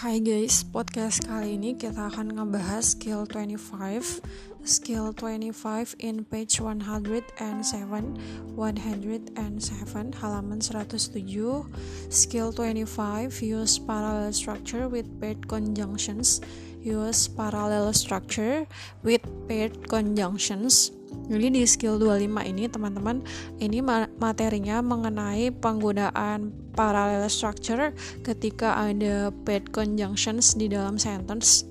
Hai guys, podcast kali ini kita akan ngebahas skill 25 Skill 25 in page 107 107 halaman 107 Skill 25 use parallel structure with paired conjunctions Use parallel structure with paired conjunctions jadi di skill 25 ini teman-teman ini materinya mengenai penggunaan parallel structure ketika ada paired conjunctions di dalam sentence.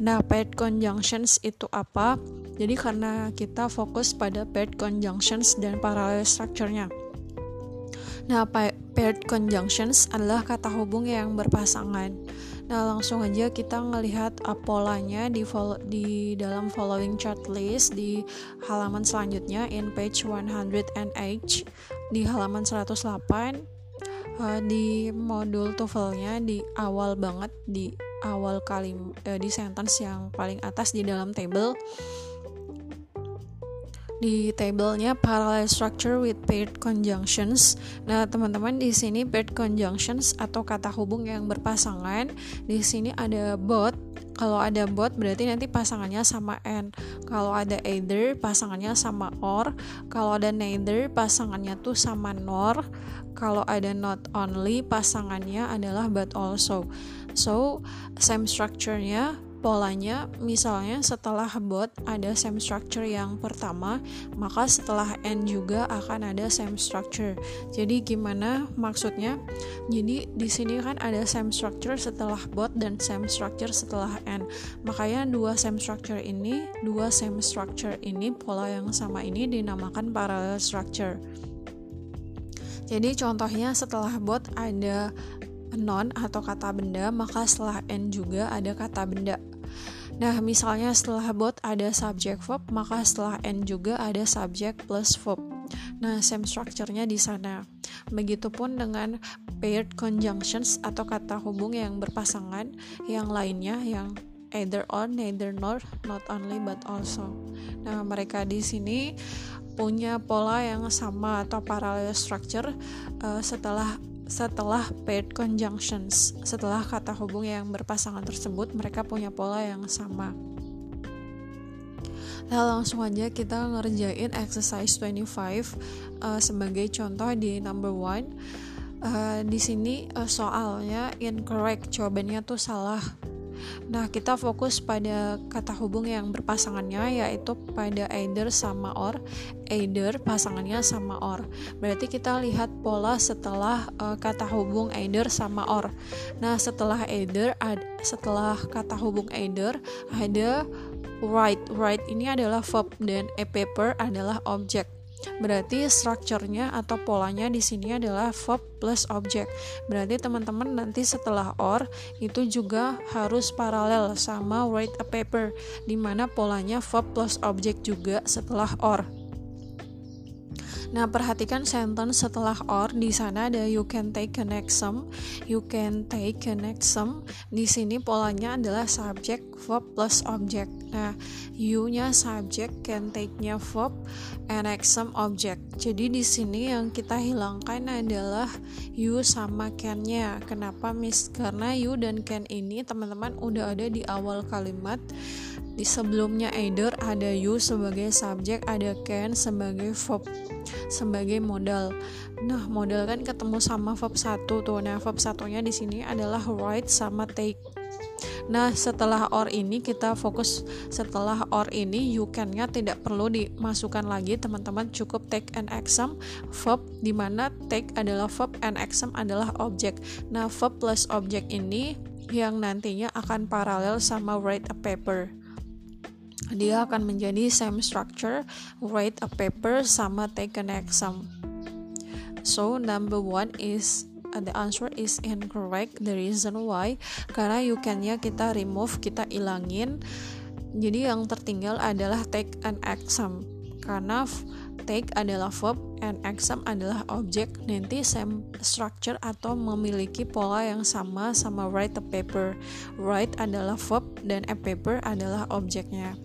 Nah, paired conjunctions itu apa? Jadi karena kita fokus pada paired conjunctions dan parallel structure-nya. Nah, paired conjunctions adalah kata hubung yang berpasangan. Nah, langsung aja kita ngelihat uh, polanya di follow, di dalam following chart list di halaman selanjutnya in page 108 di halaman 108 uh, di modul TOEFL-nya di awal banget di awal kalim uh, di sentence yang paling atas di dalam table di tabelnya parallel structure with paired conjunctions. Nah, teman-teman di sini paired conjunctions atau kata hubung yang berpasangan, di sini ada both. Kalau ada both berarti nanti pasangannya sama and. Kalau ada either pasangannya sama or. Kalau ada neither pasangannya tuh sama nor. Kalau ada not only pasangannya adalah but also. So, same structure-nya polanya misalnya setelah bot ada same structure yang pertama maka setelah n juga akan ada same structure. Jadi gimana maksudnya? Jadi di sini kan ada same structure setelah bot dan same structure setelah n. Makanya dua same structure ini dua same structure ini pola yang sama ini dinamakan parallel structure. Jadi contohnya setelah bot ada non atau kata benda, maka setelah n juga ada kata benda. Nah, misalnya setelah bot ada subject verb, maka setelah n juga ada subject plus verb. Nah, same structure-nya di sana. Begitupun dengan paired conjunctions atau kata hubung yang berpasangan yang lainnya yang either or, neither nor, not only but also. Nah, mereka di sini punya pola yang sama atau parallel structure uh, setelah setelah paired conjunctions, setelah kata hubung yang berpasangan tersebut, mereka punya pola yang sama. Nah, langsung aja kita ngerjain exercise 25 uh, sebagai contoh di number one. Uh, di sini uh, soalnya incorrect, jawabannya tuh salah. Nah, kita fokus pada kata hubung yang berpasangannya yaitu pada either sama or, either pasangannya sama or. Berarti kita lihat pola setelah uh, kata hubung either sama or. Nah, setelah either ad, setelah kata hubung either ada write. Write ini adalah verb dan a paper adalah objek. Berarti strukturnya atau polanya di sini adalah verb plus object. Berarti teman-teman nanti setelah or itu juga harus paralel sama write a paper di mana polanya verb plus object juga setelah or. Nah, perhatikan sentence setelah or di sana ada you can take an exam, you can take an exam. Di sini polanya adalah subject, verb plus object. Nah, you-nya subject, can take-nya verb, and exam object. Jadi di sini yang kita hilangkan adalah you sama can-nya. Kenapa, Miss? Karena you dan can ini teman-teman udah ada di awal kalimat di sebelumnya either ada you sebagai subjek, ada can sebagai verb sebagai modal. Nah, modal kan ketemu sama verb satu tuh. Nah, verb satunya di sini adalah write sama take. Nah, setelah or ini kita fokus setelah or ini you can-nya tidak perlu dimasukkan lagi, teman-teman cukup take and exam verb di mana take adalah verb and exam adalah objek. Nah, verb plus objek ini yang nantinya akan paralel sama write a paper dia akan menjadi same structure write a paper sama take an exam. So number one is uh, the answer is incorrect. The reason why karena you can-nya kita remove kita ilangin. Jadi yang tertinggal adalah take an exam. Karena take adalah verb and exam adalah objek nanti same structure atau memiliki pola yang sama sama write a paper write adalah verb dan a paper adalah objeknya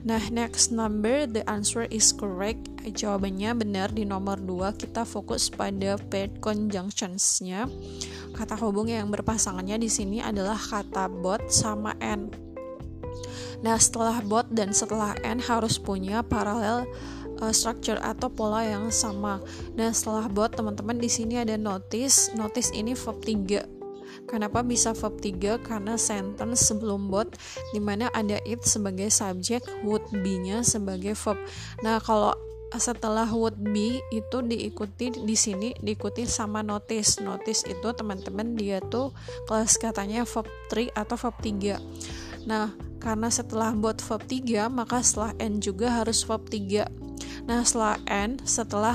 Nah, next number the answer is correct. Jawabannya benar di nomor 2. Kita fokus pada paired conjunctions-nya. Kata hubung yang berpasangannya di sini adalah kata bot sama n. Nah, setelah bot dan setelah n harus punya paralel uh, structure atau pola yang sama. Nah, setelah bot teman-teman di sini ada notice. Notice ini verb 3 Kenapa bisa verb 3? Karena sentence sebelum bot di mana ada it sebagai subjek, would be-nya sebagai verb. Nah, kalau setelah would be itu diikuti di sini diikuti sama notice. Notice itu teman-teman dia tuh kelas katanya verb 3 atau verb 3. Nah, karena setelah bot verb 3, maka setelah n juga harus verb 3. Nah, setelah n, setelah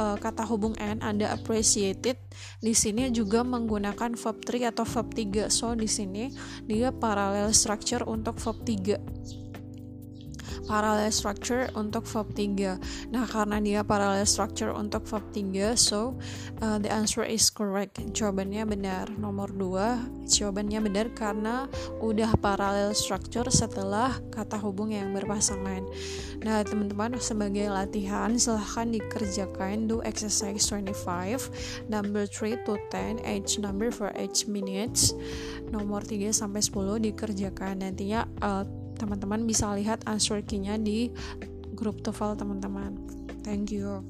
uh, kata hubung n ada appreciated di sini juga menggunakan verb 3 atau verb 3 so di sini dia parallel structure untuk verb 3 parallel structure untuk verb 3 nah karena dia parallel structure untuk verb 3 so uh, the answer is correct. Jawabannya benar. Nomor 2 jawabannya benar karena udah parallel structure setelah kata hubung yang berpasangan. Nah teman-teman sebagai latihan silahkan dikerjakan do exercise 25 number 3 to 10 age number for each minutes. Nomor 3 sampai 10 dikerjakan. Nantinya uh, teman-teman bisa lihat answer key-nya di grup TOEFL teman-teman. Thank you.